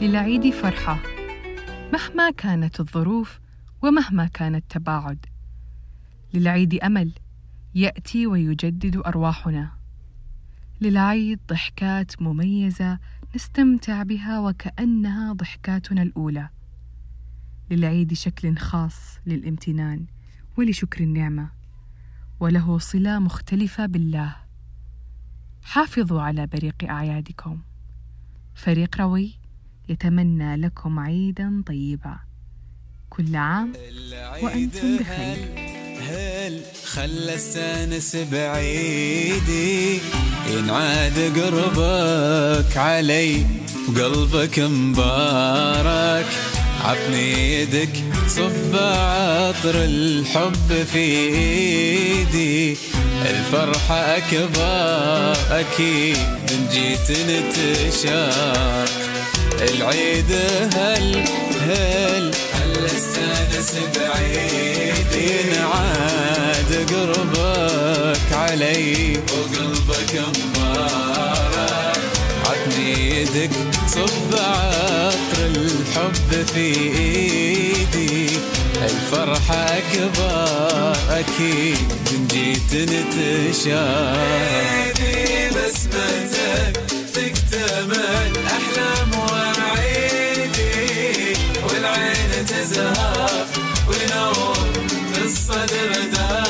للعيد فرحة. مهما كانت الظروف ومهما كان التباعد. للعيد أمل يأتي ويجدد أرواحنا. للعيد ضحكات مميزة نستمتع بها وكأنها ضحكاتنا الأولى. للعيد شكل خاص للامتنان ولشكر النعمة وله صلة مختلفة بالله. حافظوا على بريق أعيادكم. فريق روي يتمنى لكم عيدا طيبا. كل عام وأنتم بخير. هل خلى استانس بعيدي؟ ينعاد قربك علي وقلبك مبارك. عطني يدك صب عطر الحب في إيدي. الفرحة أكبر أكيد جيت نتشارك العيد هل هل هل استانس بعيد؟ ينعاد قربك علي وقلبك مبارك. عطني يدك صب عطر الحب في إيدي. الفرحة أكبر أكيد جيت نتشارك. تزهر ونور بالصدر دار.